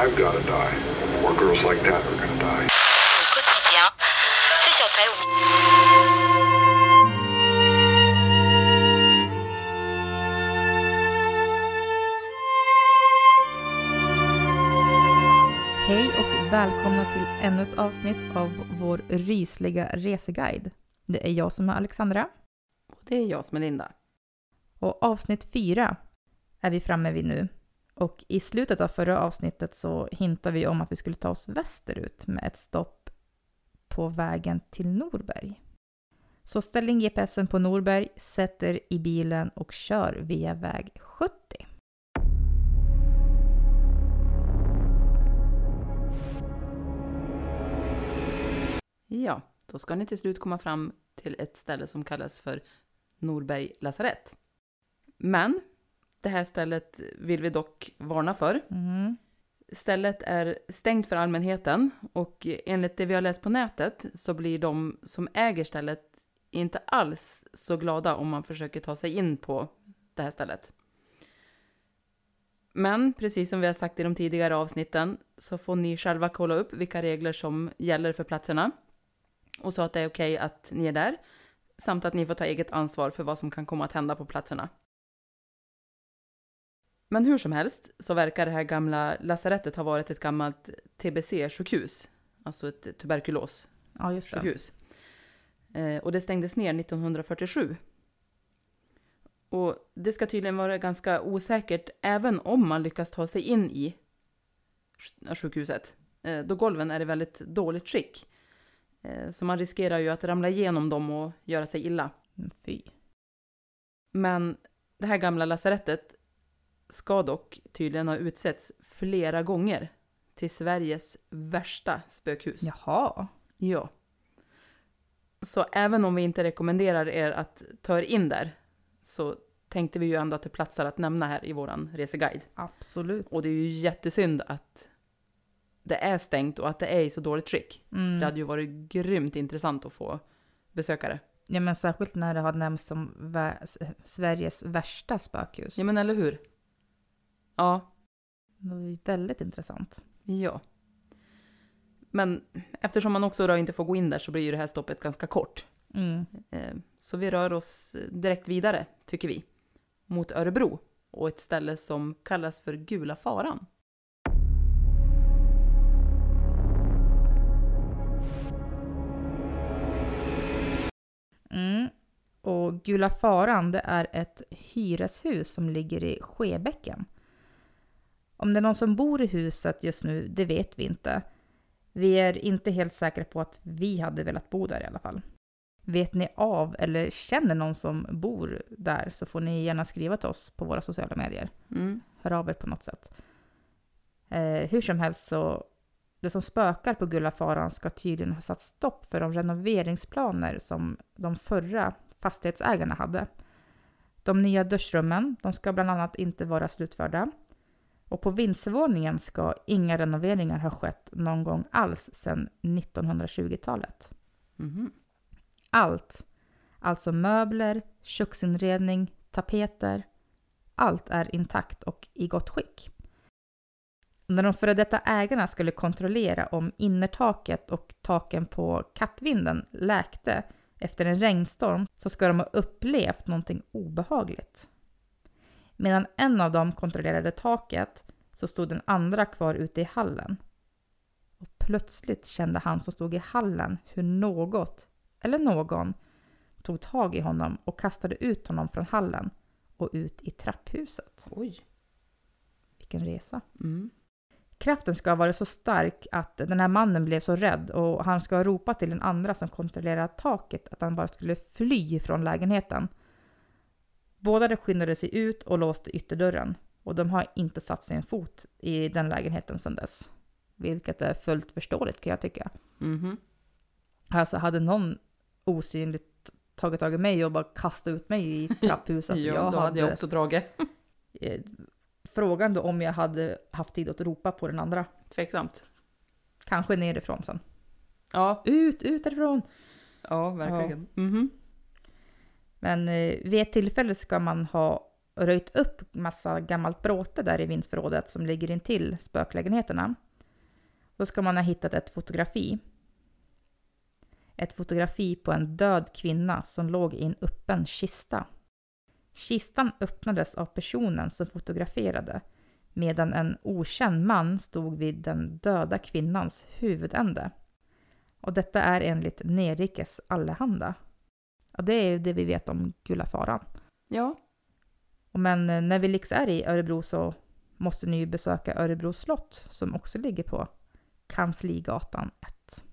I've got to die. More girls like that are going to die. Quotidien, c'est sur Taïwan. Hej och välkomna till ännu ett avsnitt av vår rysliga reseguide. Det är jag som är Alexandra Och det är jag som är Linda. och avsnitt fyra är vi framme vid nu. Och i slutet av förra avsnittet så hintade vi om att vi skulle ta oss västerut med ett stopp på vägen till Norberg. Så ställ in GPSen på Norberg, sätter i bilen och kör via väg 70. Ja, då ska ni till slut komma fram till ett ställe som kallas för Norberg lasarett. Men det här stället vill vi dock varna för. Mm. Stället är stängt för allmänheten och enligt det vi har läst på nätet så blir de som äger stället inte alls så glada om man försöker ta sig in på det här stället. Men precis som vi har sagt i de tidigare avsnitten så får ni själva kolla upp vilka regler som gäller för platserna och så att det är okej att ni är där samt att ni får ta eget ansvar för vad som kan komma att hända på platserna. Men hur som helst så verkar det här gamla lasarettet ha varit ett gammalt TBC-sjukhus, alltså ett tuberkulossjukhus. Ja. Eh, och det stängdes ner 1947. Och det ska tydligen vara ganska osäkert även om man lyckas ta sig in i sj- sjukhuset. Eh, då golven är i väldigt dåligt skick. Eh, så man riskerar ju att ramla igenom dem och göra sig illa. Mm, Fy. Men det här gamla lasarettet ska dock tydligen ha utsetts flera gånger till Sveriges värsta spökhus. Jaha. Ja. Så även om vi inte rekommenderar er att ta er in där så tänkte vi ju ändå att det platsar att nämna här i våran reseguide. Absolut. Och det är ju jättesynd att det är stängt och att det är i så dåligt skick. Mm. Det hade ju varit grymt intressant att få besökare. Ja, men särskilt när det har nämnts som Sveriges värsta spökhus. Ja men eller hur? Ja, Det var ju väldigt intressant. ja. Men eftersom man också då inte får gå in där så blir ju det här stoppet ganska kort. Mm. Eh, Så vi rör oss direkt vidare, tycker vi, mot Örebro och ett ställe som kallas för Gula Faran. Mm. Och Gula Faran, det är ett hyreshus som ligger i Skebäcken. Om det är någon som bor i huset just nu, det vet vi inte. Vi är inte helt säkra på att vi hade velat bo där i alla fall. Vet ni av eller känner någon som bor där så får ni gärna skriva till oss på våra sociala medier. Mm. Hör av er på något sätt. Eh, hur som helst så, det som spökar på Gullafaran ska tydligen ha satt stopp för de renoveringsplaner som de förra fastighetsägarna hade. De nya duschrummen, de ska bland annat inte vara slutförda. Och på vindsvåningen ska inga renoveringar ha skett någon gång alls sedan 1920-talet. Mhm. Allt, alltså möbler, köksinredning, tapeter, allt är intakt och i gott skick. När de före detta ägarna skulle kontrollera om innertaket och taken på kattvinden läkte efter en regnstorm så ska de ha upplevt någonting obehagligt. Medan en av dem kontrollerade taket så stod den andra kvar ute i hallen. Och plötsligt kände han som stod i hallen hur något, eller någon, tog tag i honom och kastade ut honom från hallen och ut i trapphuset. Oj. Vilken resa. Mm. Kraften ska ha varit så stark att den här mannen blev så rädd och han ska ha ropat till den andra som kontrollerar taket att han bara skulle fly från lägenheten. Båda skyndade sig ut och låste ytterdörren och de har inte satt sin fot i den lägenheten sedan dess. Vilket är fullt förståeligt kan jag tycka. Mhm. Alltså hade någon osynligt tagit tag i mig och bara kastat ut mig i trapphuset. Ja, då hade jag också dragit. eh, Frågan då om jag hade haft tid att ropa på den andra. Tveksamt. Kanske nerifrån sen. Ja, Ut, ut därifrån! ja verkligen. Mhm. Men eh, vid ett tillfälle ska man ha röjt upp massa gammalt bråte där i vindsförrådet som ligger intill spöklägenheterna. Då ska man ha hittat ett fotografi. Ett fotografi på en död kvinna som låg i en öppen kista. Kistan öppnades av personen som fotograferade medan en okänd man stod vid den döda kvinnans huvudände. Och detta är enligt Nerikes Allehanda. Ja, det är det vi vet om Gula Faran. Ja, Men eh, när vi liksom är i Örebro så måste ni ju besöka Örebro slott som också ligger på Kansligatan 1.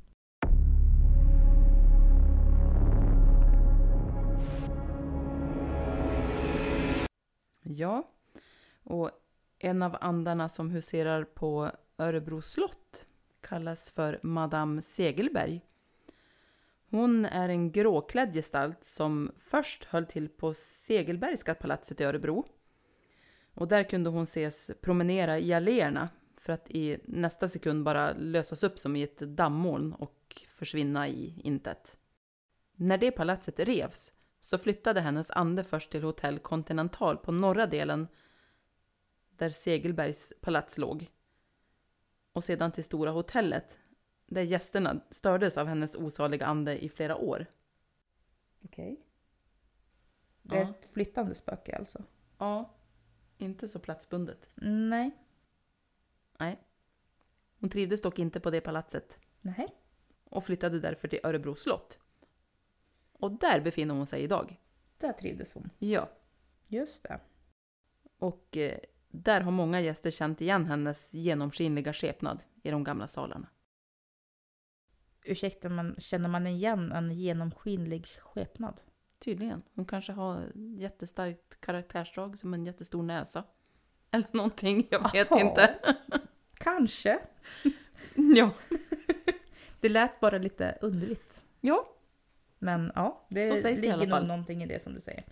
Ja, och en av andarna som huserar på Örebro slott kallas för Madame Segelberg. Hon är en gråklädd gestalt som först höll till på Segelbergska palatset i Örebro. Och där kunde hon ses promenera i alléerna för att i nästa sekund bara lösas upp som i ett dammoln och försvinna i intet. När det palatset revs så flyttade hennes ande först till hotell Continental på norra delen där Segelbergs palats låg. Och sedan till Stora hotellet där gästerna stördes av hennes osaliga ande i flera år. Okej. Det är Ja. ett flyttande spöke alltså? Ja, inte så platsbundet. Nej. Nej. Hon trivdes dock inte på det palatset Nej. och flyttade därför till Örebro slott. Och där befinner hon sig idag. Där trivdes hon. Ja, Just det. och eh, där har många gäster känt igen hennes genomskinliga skepnad i de gamla salarna. Ursäkta, men känner man igen en genomskinlig skepnad? Tydligen. Hon kanske har jättestarkt karaktärsdrag som en jättestor näsa. Eller någonting, jag vet Jaha. inte. Kanske. ja. Det lät bara lite underligt. ja, Men ja, det Så sägs det i ligger nog någonting i det som du säger.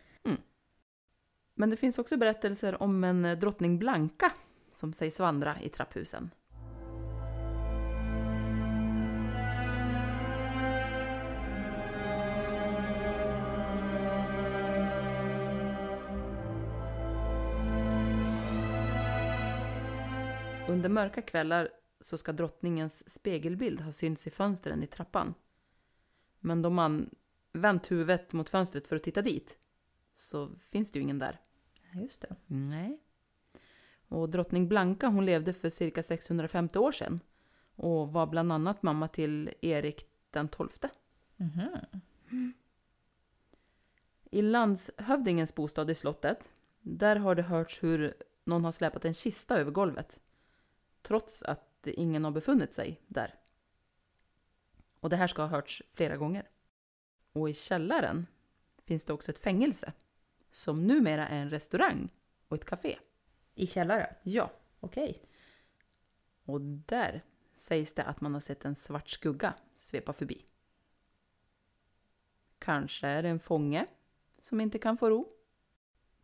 men det finns också berättelser om en eh, drottning Blanka som sägs vandra i trapphusen. Mörka kvällar så ska drottningens spegelbild ha synts i fönstren i trappan. Men då man vänt huvudet mot fönstret för att titta dit så finns det ju ingen där. Just det. Nej. Och drottning Blanka hon levde för cirka 650 år sedan och var bland annat mamma till Erik den XII. Mhm. I landshövdingens bostad i slottet, där har det hörts hur någon har släpat en kista över golvet. Trots att ingen har befunnit sig där. Och det här ska ha hörts flera gånger. Och i källaren finns det också ett fängelse som numera är en restaurang och ett café. I källaren? Ja, Okej. och där sägs det att man har sett en svart skugga svepa förbi. Kanske är det en fånge som inte kan få ro.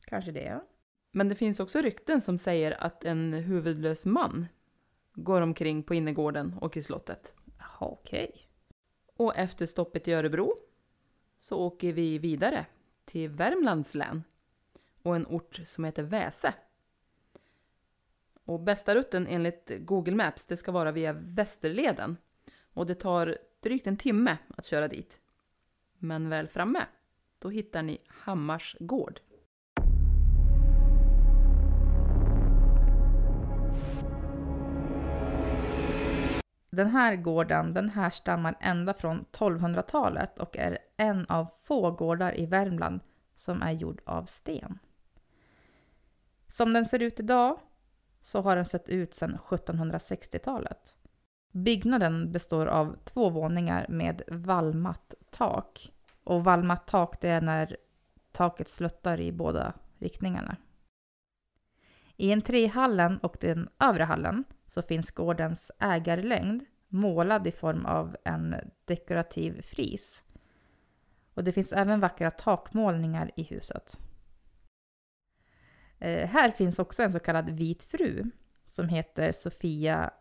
Kanske det. ja. Men det finns också rykten som säger att en huvudlös man går omkring på innergården och i slottet. Okej. Och efter stoppet i Örebro så åker vi vidare till Värmlands län och en ort som heter Väse. Och bästa rutten enligt Google Maps det ska vara via Västerleden och det tar drygt en timme att köra dit. Men väl framme, då hittar ni Hammars gård. Den här gården den härstammar ända från 1200-talet och är en av få gårdar i Värmland som är gjord av sten. Som den ser ut idag så har den sett ut sedan 1760-talet. Byggnaden består av två våningar med vallmatt tak. Och vallmatt tak det är när taket sluttar i båda riktningarna. I entréhallen och den övre hallen så finns gårdens ägarlängd målad i form av en dekorativ fris. Och det finns även vackra takmålningar i huset. Eh, här finns också en så kallad vit fru som heter Sofia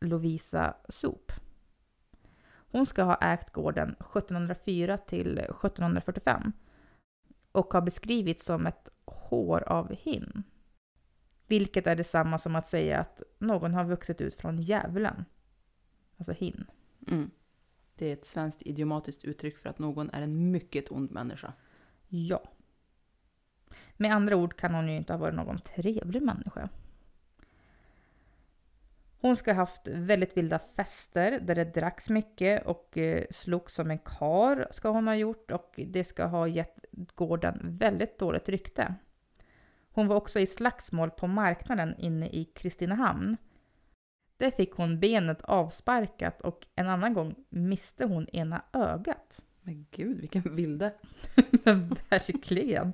Lovisa Sop. Hon ska ha ägt gården 1704 till 1745 och har beskrivits som ett hår av hinn. Vilket är detsamma som att säga att någon har vuxit ut från djävulen. Alltså hin. Mm. Det är ett svenskt idiomatiskt uttryck för att någon är en mycket ond människa. Ja. Med andra ord kan hon ju inte ha varit någon trevlig människa. Hon ska ha haft väldigt vilda fester där det dracks mycket och eh, slogs som en kar ska hon ha gjort och det ska ha gett gården väldigt dåligt rykte. Hon var också i slagsmål på marknaden inne i Kristinehamn. Där fick hon benet avsparkat och en annan gång miste hon ena ögat. Men gud, vilken vilde! Men verkligen!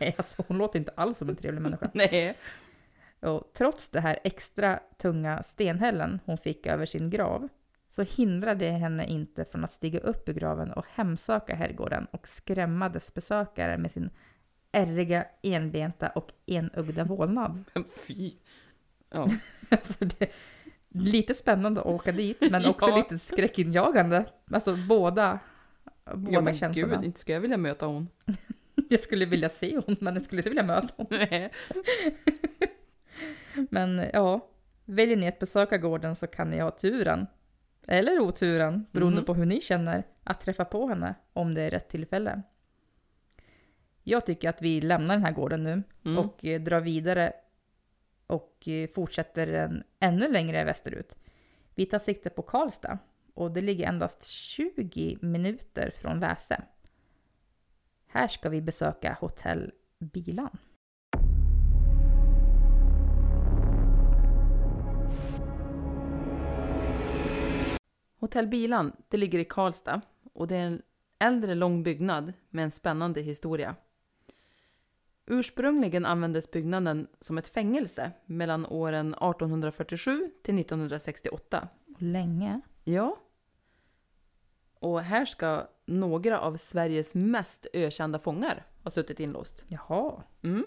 Nej, alltså hon låter inte alls som en trevlig människa. Nej. Och trots det här extra tunga stenhällen hon fick över sin grav så hindrade det henne inte från att stiga upp ur graven och hemsöka herrgården och skrämma dess besökare med sin ärriga, enbenta och enögda vålnad. Men fy! Ja. alltså det, lite spännande att åka dit, men också Ja. lite skräckinjagande. Alltså båda, båda ja men känslorna. gud, inte ska jag vilja möta hon. Jag skulle vilja se hon, men jag skulle inte vilja möta hon. Nej. Men ja, väljer ni att besöka gården så kan ni ha turen, eller oturen, beroende Mhm. på hur ni känner, att träffa på henne om det är rätt tillfälle. Jag tycker att vi lämnar den här gården nu Mm. och eh, drar vidare och eh, fortsätter den ännu längre västerut. Vi tar sikte på Karlstad och det ligger endast 20 minuter från Väse. Här ska vi besöka hotell Bilan. Hotell Bilan, det ligger i Karlstad och det är en äldre lång byggnad med en spännande historia. Ursprungligen användes byggnaden som ett fängelse mellan åren 1847 till 1968. Länge. Ja. Och här ska några av Sveriges mest ökända fångar ha suttit inlåst. Jaha. Mm.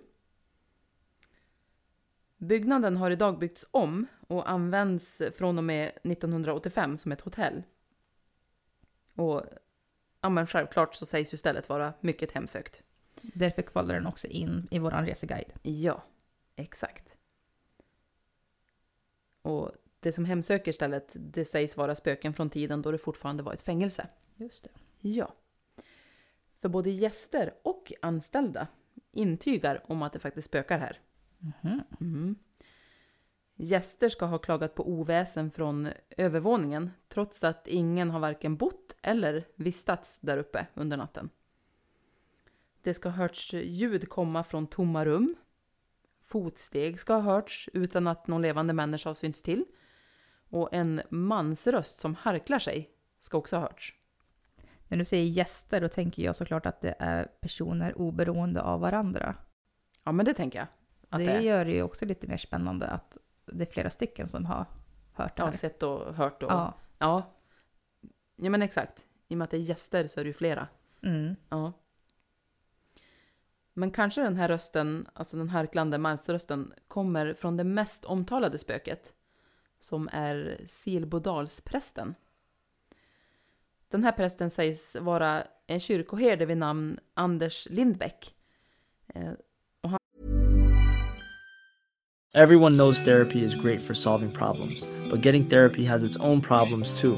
Byggnaden har idag byggts om och används från och med 1985 som ett hotell. Och ja, men självklart så sägs ju stället vara mycket hemsökt. Därför kvalar den också in i vår reseguide. Ja, exakt. Och det som hemsöker stället, det sägs vara spöken från tiden då det fortfarande var ett fängelse. Just det. Ja. För både gäster och anställda intygar om att det faktiskt spökar här. Mhm. Mm. Gäster ska ha klagat på oväsen från övervåningen trots att ingen har varken bott eller vistats där uppe under natten. Det ska ha hörts ljud komma från tomma rum. Fotsteg ska ha hörts utan att någon levande människa har synts till. Och en mansröst som harklar sig ska också ha hörts. När du säger gäster, då tänker jag såklart att det är personer oberoende av varandra. Ja, men det tänker jag. Det, det gör det ju också lite mer spännande att det är flera stycken som har hört det Ja, här. sett och hört och... Ja. Ja. ja, men exakt. I och med att det är gäster så är det ju flera. Mm. Ja. Men kanske den här rösten, alltså den harklande mansrösten, kommer från det mest omtalade spöket, som är Silbodalsprästen. Den här prästen sägs vara en kyrkoherde vid namn Anders Lindbäck. Eh, han... Everyone knows therapy is great for solving problems, but getting therapy has its own problems too,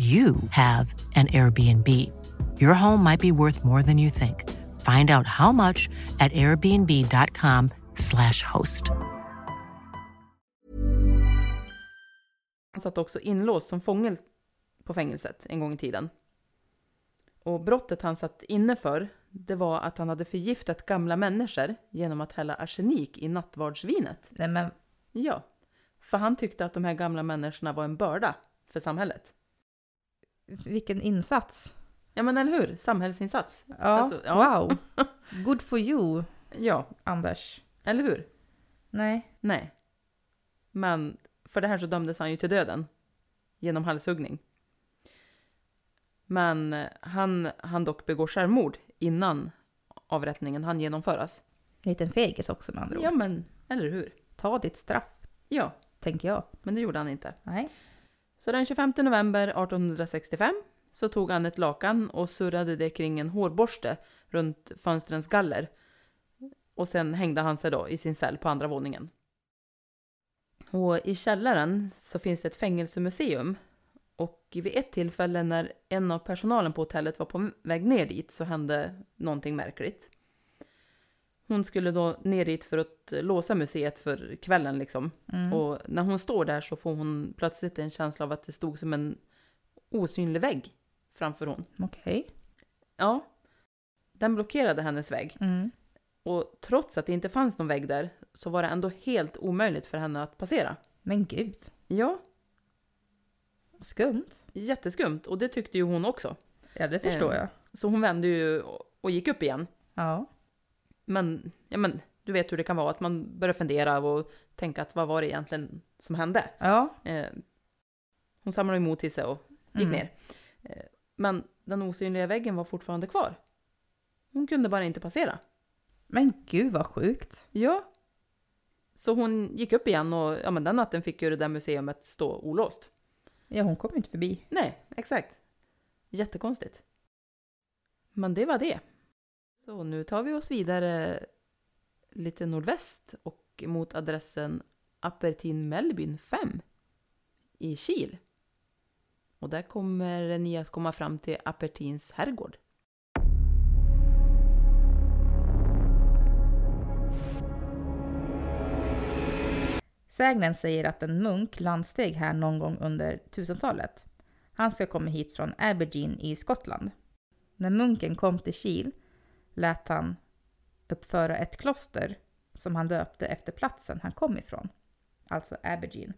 you have an Airbnb. Your home might be worth more than you think. Find out how much at airbnb.com/slash host. Han satt också inlåst som fånge på fängelset en gång i tiden. Och brottet han satt inne för, det var att han hade förgiftat gamla människor genom att hälla arsenik i nattvardsvinet. Nej, men Ja, för han tyckte att de här gamla människorna var en börda för samhället. Vilken insats. Ja men eller hur? Samhällsinsats. Ja, Alltså, ja. wow. Good for you, Ja, Anders. eller hur? Nej. Nej. Men för det här så dömdes han ju till döden. Genom halshuggning. Men eh, han han dock begå självmord innan avrättningen han genomföras. En liten fegis också med andra ord. Ja men, eller hur? Ta ditt straff, Ja, tänker jag. men det gjorde han inte. Nej. Så den 25 november 1865 så tog han ett lakan och surrade det kring en hårborste runt fönstrens galler. Och sen hängde han sig då i sin cell på andra våningen. Och i källaren så finns det ett fängelsemuseum. Och vid ett tillfälle när en av personalen på hotellet var på väg ner dit så hände någonting märkligt. Hon skulle då ner dit för att låsa museet för kvällen liksom. Mm. Och när hon står där så får hon plötsligt en känsla av att det stod som en osynlig vägg framför hon. Okej. Ja, den blockerade hennes väg. Mm. Och trots att det inte fanns någon vägg där så var det ändå helt omöjligt för henne att passera. Men gud. Ja, Skumt. jätteskumt. Och det tyckte ju hon också. Ja, det förstår Eh. jag. Så hon vände ju och gick upp igen. Ja. Men, ja men, du vet hur det kan vara, att man börjar fundera och tänka att vad var det egentligen som hände? Ja. Eh, hon samlade emot till sig och gick Mm. ner. Eh, men den osynliga väggen var fortfarande kvar. Hon kunde bara inte passera. Men gud vad sjukt. Ja. Så hon gick upp igen och ja, men den natten fick ju det där museumet stå olåst. Ja, hon kom ju inte förbi. Nej, exakt. Jättekonstigt. Men det var det. Så nu tar vi oss vidare lite nordväst och mot adressen Apertin Mellbyn 5 i Kil. Och där kommer ni att komma fram till Apertins herrgård. Sägnen säger att en munk landsteg här någon gång under 1000-talet. Han ska komma hit från Aberdeen i Skottland. När munken kom till Kil lät han uppföra ett kloster som han döpte efter platsen han kom ifrån, alltså Aberdeen.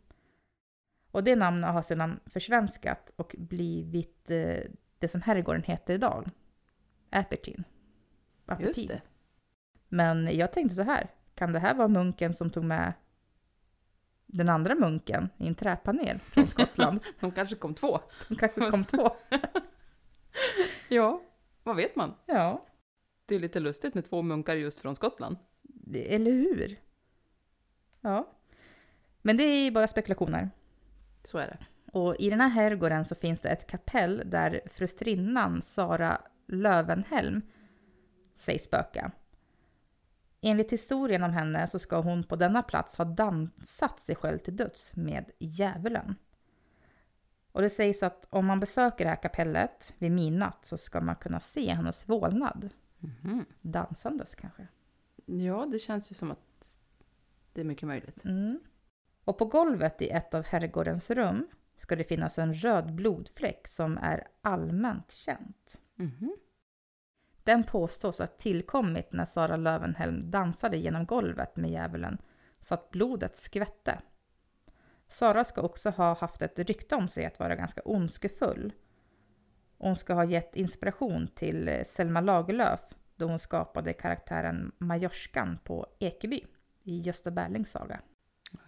Och det namnet har sedan försvenskat och blivit eh, det som herrgården heter idag. Aberdeen. Just det. Men jag tänkte så här, kan det här vara munken som tog med den andra munken i en träpanel från Skottland? De kanske kom två. De kanske kom två. Ja, vad vet man? Ja, Det är lite lustigt med två munkar just från Skottland. Eller hur? Ja. Men det är bara spekulationer. Så är det. Och i den här herrgården så finns det ett kapell där frustrinnan Sara Lövenhelm sägs spöka. Enligt historien om henne så ska hon på denna plats ha dansat sig själv till döds med djävulen. Och det sägs att om man besöker det här kapellet vid midnatt så ska man kunna se hennes vålnad. Mhm. Dansandes kanske. Ja, det känns ju som att det är mycket möjligt. Mm. Och på golvet i ett av herrgårdens rum ska det finnas en röd blodfläck som är allmänt känt. Mhm. Den påstås ha tillkommit när Sara Lövenhelm dansade genom golvet med djävulen så att blodet skvätte. Sara ska också ha haft ett rykte om sig att vara ganska ondskefull. Hon ska ha gett inspiration till eh, Selma Lagerlöf då hon skapade karaktären Majorskan på Ekeby i Gösta Berlings saga.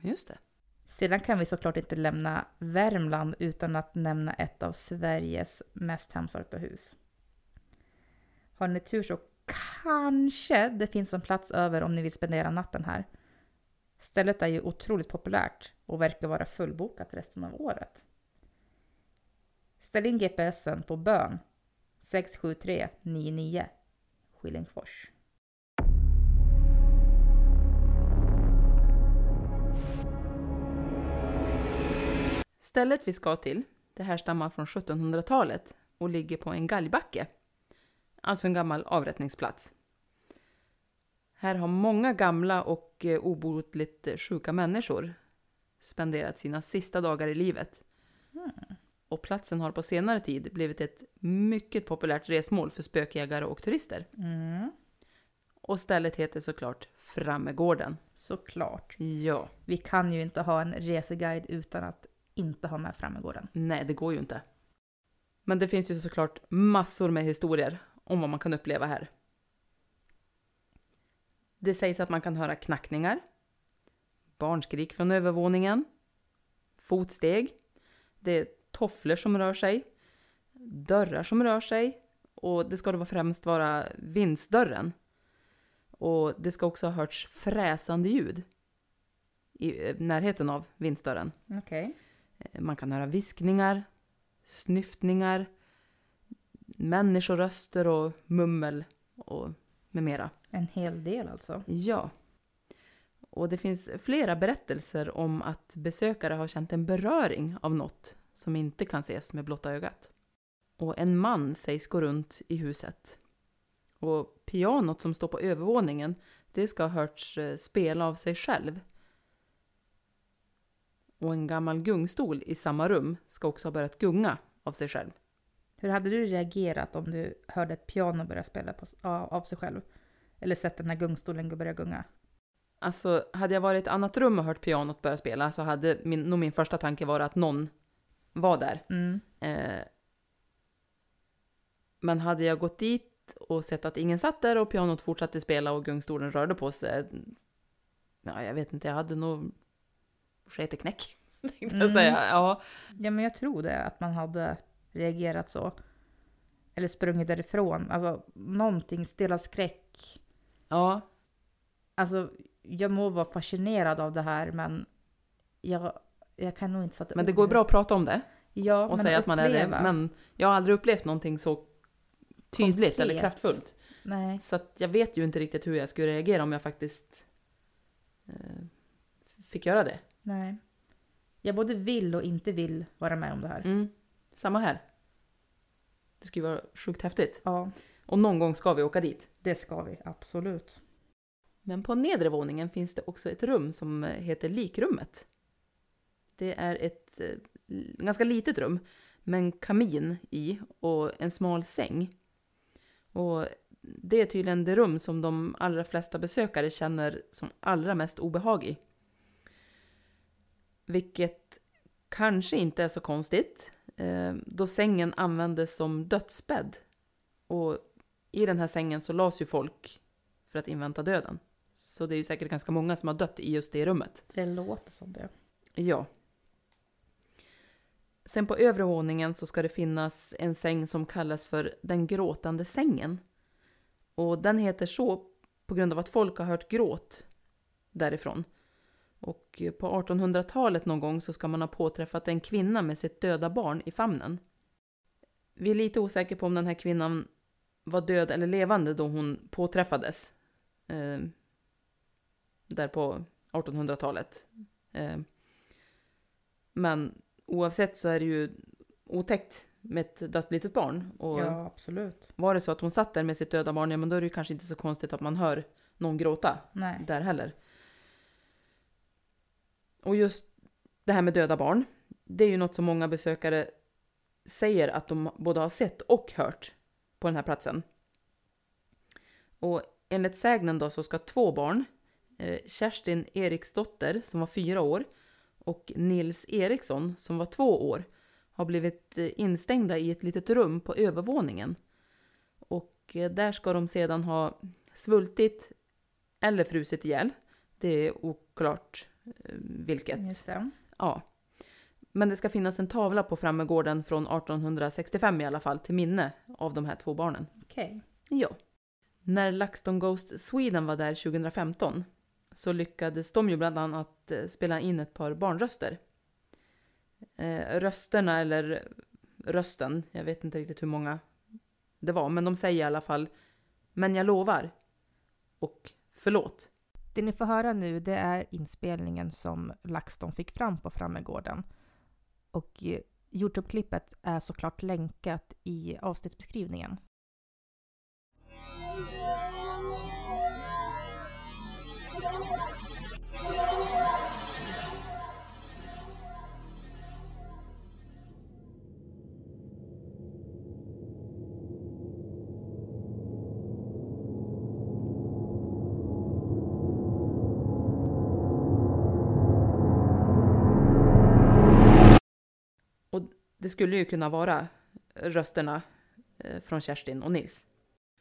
Just det. Sedan kan vi såklart inte lämna Värmland utan att nämna ett av Sveriges mest hemsökta hus. Har ni tur så kanske det finns en plats över om ni vill spendera natten här. Stället är ju otroligt populärt och verkar vara fullbokat resten av året. Ställ in GPSen på bön 67399 Skillingfors. Stället vi ska till, det här stammar från 1700-talet och ligger på en galgbacke. Alltså en gammal avrättningsplats. Här har många gamla och eh, obotligt sjuka människor spenderat sina sista dagar i livet. Och platsen har på senare tid blivit ett mycket populärt resmål för spökjägare och turister. Mm. Och stället heter såklart Frammegården. Såklart. Ja, Vi kan ju inte ha en reseguide utan att inte ha med Frammegården. nej det går ju inte. Men det finns ju såklart massor med historier om vad man kan uppleva här. Det sägs att man kan höra knackningar, barnskrik från övervåningen, fotsteg, det är tofflor som rör sig, dörrar som rör sig och det ska då främst vara vindsdörren. Och det ska också ha hörts fräsande ljud i eh, närheten av vindsdörren. Okej. Eh, Man kan höra viskningar, snyftningar, människoröster och mummel och med mera. En hel del alltså. Ja. Och det finns flera berättelser om att besökare har känt en beröring av något som inte kan ses med blotta ögat. Och en man sägs gå runt i huset. Och pianot som står på övervåningen, det ska ha hörts eh, spela av sig själv. Och en gammal gungstol i samma rum ska också ha börjat gunga av sig själv. Hur hade du reagerat om du hörde ett piano börja spela på, av av sig själv? Eller sett den här gungstolen börja gunga? Alltså, hade jag varit i ett annat rum och hört pianot börja spela så hade min, nog min första tanke varit att någon var där. Mm. Eh, men hade jag gått dit och sett att ingen satt där och pianot fortsatte spela och gungstolen rörde på sig. Ja, jag vet inte, jag hade nog sket i knäck. Tänkte jag Mm. säga. Ja, Ja, men jag tror det, att man hade reagerat så. Eller sprungit därifrån. Alltså, någonting stel av skräck. ja, Alltså, jag må vara fascinerad av det här, men jag, jag kan nog inte sätta men det går bra att prata om det Ja, och säga att man är det. Men jag har aldrig upplevt någonting så tydligt eller Konkret. kraftfullt. Nej. Så att jag vet ju inte riktigt hur jag skulle reagera om jag faktiskt eh, fick göra det. Nej. Jag både vill och inte vill vara med om det här. Mm, samma här. Det skulle vara sjukt häftigt. Ja, Och någon gång ska vi åka dit. det ska vi absolut. Men på nedre våningen finns det också ett rum som heter likrummet. Det är ett eh, ganska litet rum med en kamin i och en smal säng. Och det är tydligen det rum som de allra flesta besökare känner som allra mest obehag i. Vilket kanske inte är så konstigt eh, då sängen användes som dödsbädd. Och i den här sängen så lades ju folk för att invänta döden. Så det är ju säkert ganska många som har dött i just det rummet. Det låter som det. Ja. Sen på övre våningen så ska det finnas en säng som kallas för den gråtande sängen. Och den heter så på grund av att folk har hört gråt därifrån. Och på 1800-talet någon gång så ska man ha påträffat en kvinna med sitt döda barn i famnen. Vi är lite osäkra på om den här kvinnan var död eller levande då hon påträffades. Eh, där på 1800-talet. Eh, men oavsett så är det ju otäckt med ett dött litet barn. Och Ja, absolut. var det så att hon satt där med sitt döda barn, ja men då är det ju kanske inte så konstigt att man hör någon gråta Nej. där heller. Och just det här med döda barn, det är ju något som många besökare säger att de både har sett och hört på den här platsen. Och enligt sägnen då så ska två barn, eh, Kerstin Eriksdotter som var fyra år och Nils Eriksson som var två år, har blivit eh, instängda i ett litet rum på övervåningen. Och eh, där ska de sedan ha svultit eller frusit ihjäl. Det är oklart eh, vilket. Ja. Men det ska finnas en tavla på Frammegården från 1865 i alla fall till minne av de här två barnen. Okej. Ja. När LaxTon Ghost Sweden var där 2015 så lyckades de ju bland annat eh, spela in ett par barnröster. Eh, rösterna, eller rösten, jag vet inte riktigt hur många det var, men de säger i alla fall “Men jag lovar” och “Förlåt”. Det ni får höra nu det är inspelningen som LaxTon fick fram på Frammegården. Och eh, Youtube-klippet är såklart länkat i avsnittsbeskrivningen. Det skulle ju kunna vara rösterna eh, från Kerstin och Nils.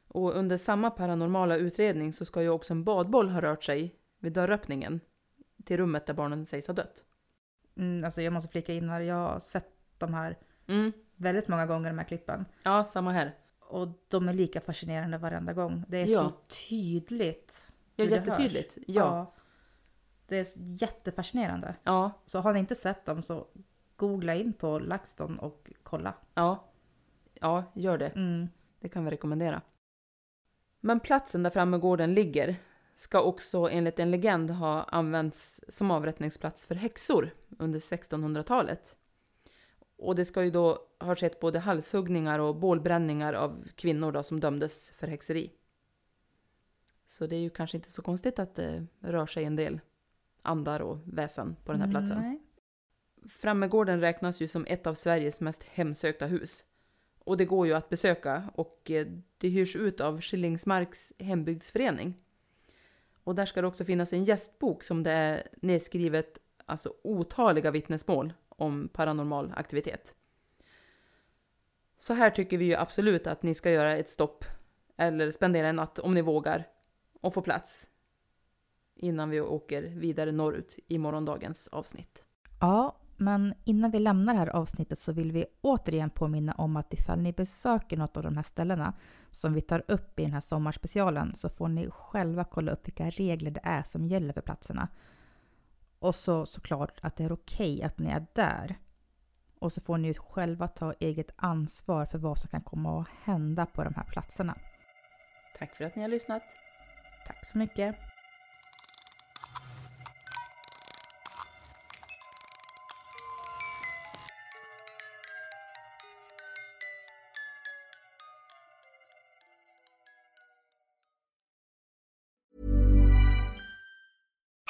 Och under samma paranormala utredning så ska ju också en badboll ha rört sig vid dörröppningen till rummet där barnen sägs ha dött. Mm, alltså jag måste flika in här, jag har sett de här Mm. väldigt många gånger, de här klippen. Ja, samma här. Och de är lika fascinerande varenda gång. Det är Ja. så tydligt. Ja, jättetydligt. hörs. Ja. Det är jättefascinerande. Ja, Så har ni inte sett dem så googla in på LaxTon och kolla. ja, ja, gör det. Mm. Det kan vi rekommendera. Men platsen där framme gården ligger ska också enligt en legend ha använts som avrättningsplats för häxor under 1600-talet. Och det ska ju då ha skett både halshuggningar och bålbränningar av kvinnor då som dömdes för häxeri. Så det är ju kanske inte så konstigt att det rör sig en del andar och väsen på den här platsen. Nej. Frammegården räknas ju som ett av Sveriges mest hemsökta hus. Och det går ju att besöka och eh, det hyrs ut av Skillingsmarks hembygdsförening. Och där ska det också finnas en gästbok som det är nedskrivet alltså otaliga vittnesmål om paranormal aktivitet. Så här tycker vi ju absolut att ni ska göra ett stopp eller spendera en natt om ni vågar och få plats innan vi åker vidare norrut i morgondagens avsnitt. Ja, men innan vi lämnar det här avsnittet så vill vi återigen påminna om att ifall ni besöker något av de här ställena som vi tar upp i den här sommarspecialen så får ni själva kolla upp vilka regler det är som gäller för platserna. Och så såklart att det är okej att ni är där. Och så får ni själva ta eget ansvar för vad som kan komma att hända på de här platserna. Tack för att ni har lyssnat. Tack så mycket.